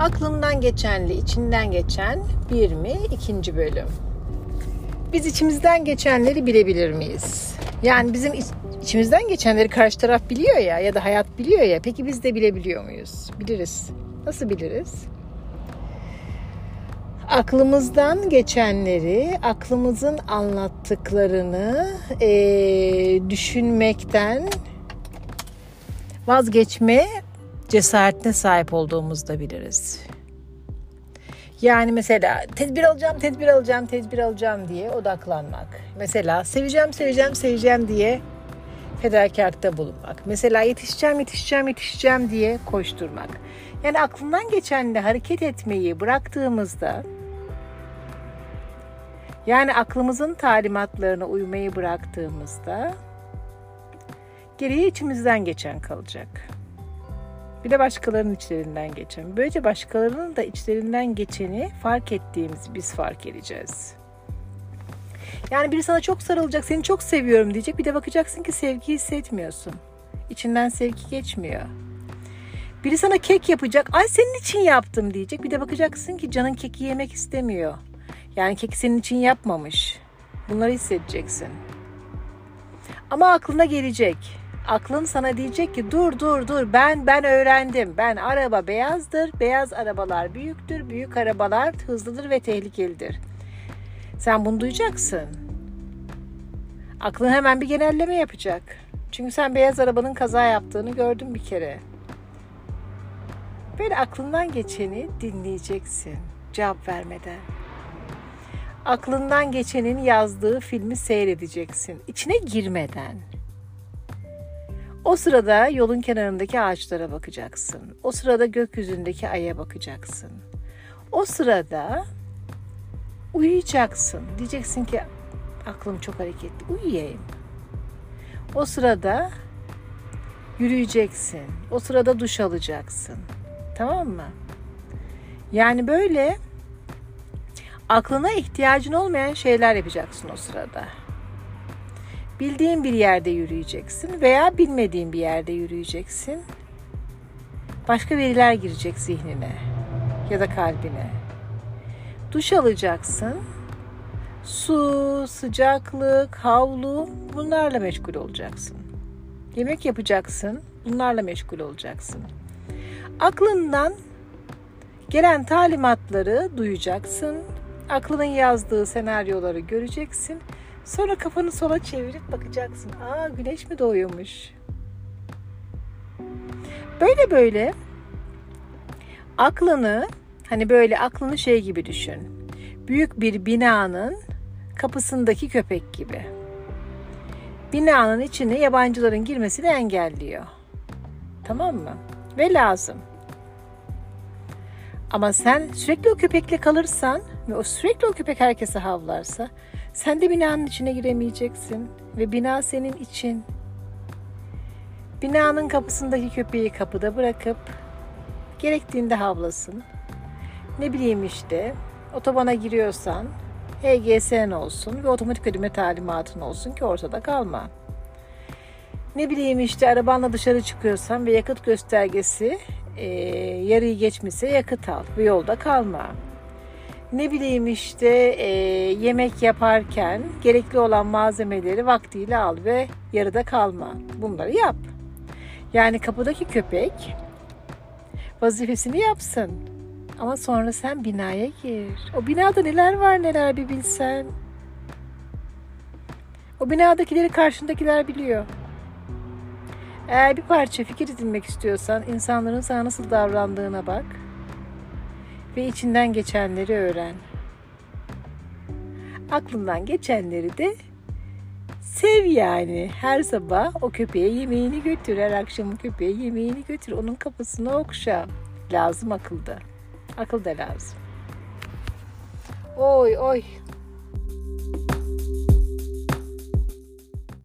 Aklından geçenle içinden geçen bir mi ikinci bölüm. Biz içimizden geçenleri bilebilir miyiz? Yani bizim içimizden geçenleri karşı taraf biliyor ya ya da hayat biliyor ya. Peki biz de bilebiliyor muyuz? Biliriz. Nasıl biliriz? Aklımızdan geçenleri, aklımızın anlattıklarını e, düşünmekten vazgeçme cesaretine sahip olduğumuzda biliriz. Yani mesela tedbir alacağım, tedbir alacağım, tedbir alacağım diye odaklanmak. Mesela seveceğim, seveceğim, seveceğim diye fedakarlıkta bulunmak. Mesela yetişeceğim, yetişeceğim, yetişeceğim diye koşturmak. Yani aklından geçenle hareket etmeyi bıraktığımızda yani aklımızın talimatlarına uymayı bıraktığımızda geriye içimizden geçen kalacak. Bir de başkalarının içlerinden geçen. Böylece başkalarının da içlerinden geçeni fark ettiğimiz biz fark edeceğiz. Yani biri sana çok sarılacak, seni çok seviyorum diyecek. Bir de bakacaksın ki sevgi hissetmiyorsun. İçinden sevgi geçmiyor. Biri sana kek yapacak. Ay senin için yaptım diyecek. Bir de bakacaksın ki canın keki yemek istemiyor. Yani keki senin için yapmamış. Bunları hissedeceksin. Ama aklına gelecek. Aklın sana diyecek ki dur dur dur ben ben öğrendim. Ben araba beyazdır. Beyaz arabalar büyüktür. Büyük arabalar hızlıdır ve tehlikelidir. Sen bunu duyacaksın. Aklın hemen bir genelleme yapacak. Çünkü sen beyaz arabanın kaza yaptığını gördün bir kere. Böyle aklından geçeni dinleyeceksin cevap vermeden. Aklından geçenin yazdığı filmi seyredeceksin. İçine girmeden. O sırada yolun kenarındaki ağaçlara bakacaksın. O sırada gökyüzündeki aya bakacaksın. O sırada uyuyacaksın. Diyeceksin ki aklım çok hareketli. Uyuyayım. O sırada yürüyeceksin. O sırada duş alacaksın. Tamam mı? Yani böyle aklına ihtiyacın olmayan şeyler yapacaksın o sırada. Bildiğin bir yerde yürüyeceksin veya bilmediğin bir yerde yürüyeceksin. Başka veriler girecek zihnine ya da kalbine. Duş alacaksın. Su, sıcaklık, havlu bunlarla meşgul olacaksın. Yemek yapacaksın. Bunlarla meşgul olacaksın. Aklından gelen talimatları duyacaksın. Aklının yazdığı senaryoları göreceksin. Sonra kafanı sola çevirip bakacaksın. Aa güneş mi doğuyormuş? Böyle böyle aklını hani böyle aklını şey gibi düşün. Büyük bir binanın kapısındaki köpek gibi. Binanın içine yabancıların girmesini engelliyor. Tamam mı? Ve lazım. Ama sen sürekli o köpekle kalırsan ve o sürekli o köpek herkese havlarsa sen de binanın içine giremeyeceksin ve bina senin için. Binanın kapısındaki köpeği kapıda bırakıp gerektiğinde havlasın. Ne bileyim işte otobana giriyorsan HGS'n olsun ve otomatik ödeme talimatın olsun ki ortada kalma. Ne bileyim işte arabanla dışarı çıkıyorsan ve yakıt göstergesi e, yarıyı geçmişse yakıt al ve yolda kalma. Ne bileyim işte e, yemek yaparken gerekli olan malzemeleri vaktiyle al ve yarıda kalma. Bunları yap. Yani kapıdaki köpek vazifesini yapsın. Ama sonra sen binaya gir. O binada neler var neler bir bilsen. O binadakileri karşındakiler biliyor. Eğer bir parça fikir edinmek istiyorsan insanların sana nasıl davrandığına bak ve içinden geçenleri öğren. Aklından geçenleri de sev yani. Her sabah o köpeğe yemeğini götür. Her akşam o köpeğe yemeğini götür. Onun kafasını okşa. Lazım akılda. Akıl da lazım. Oy oy.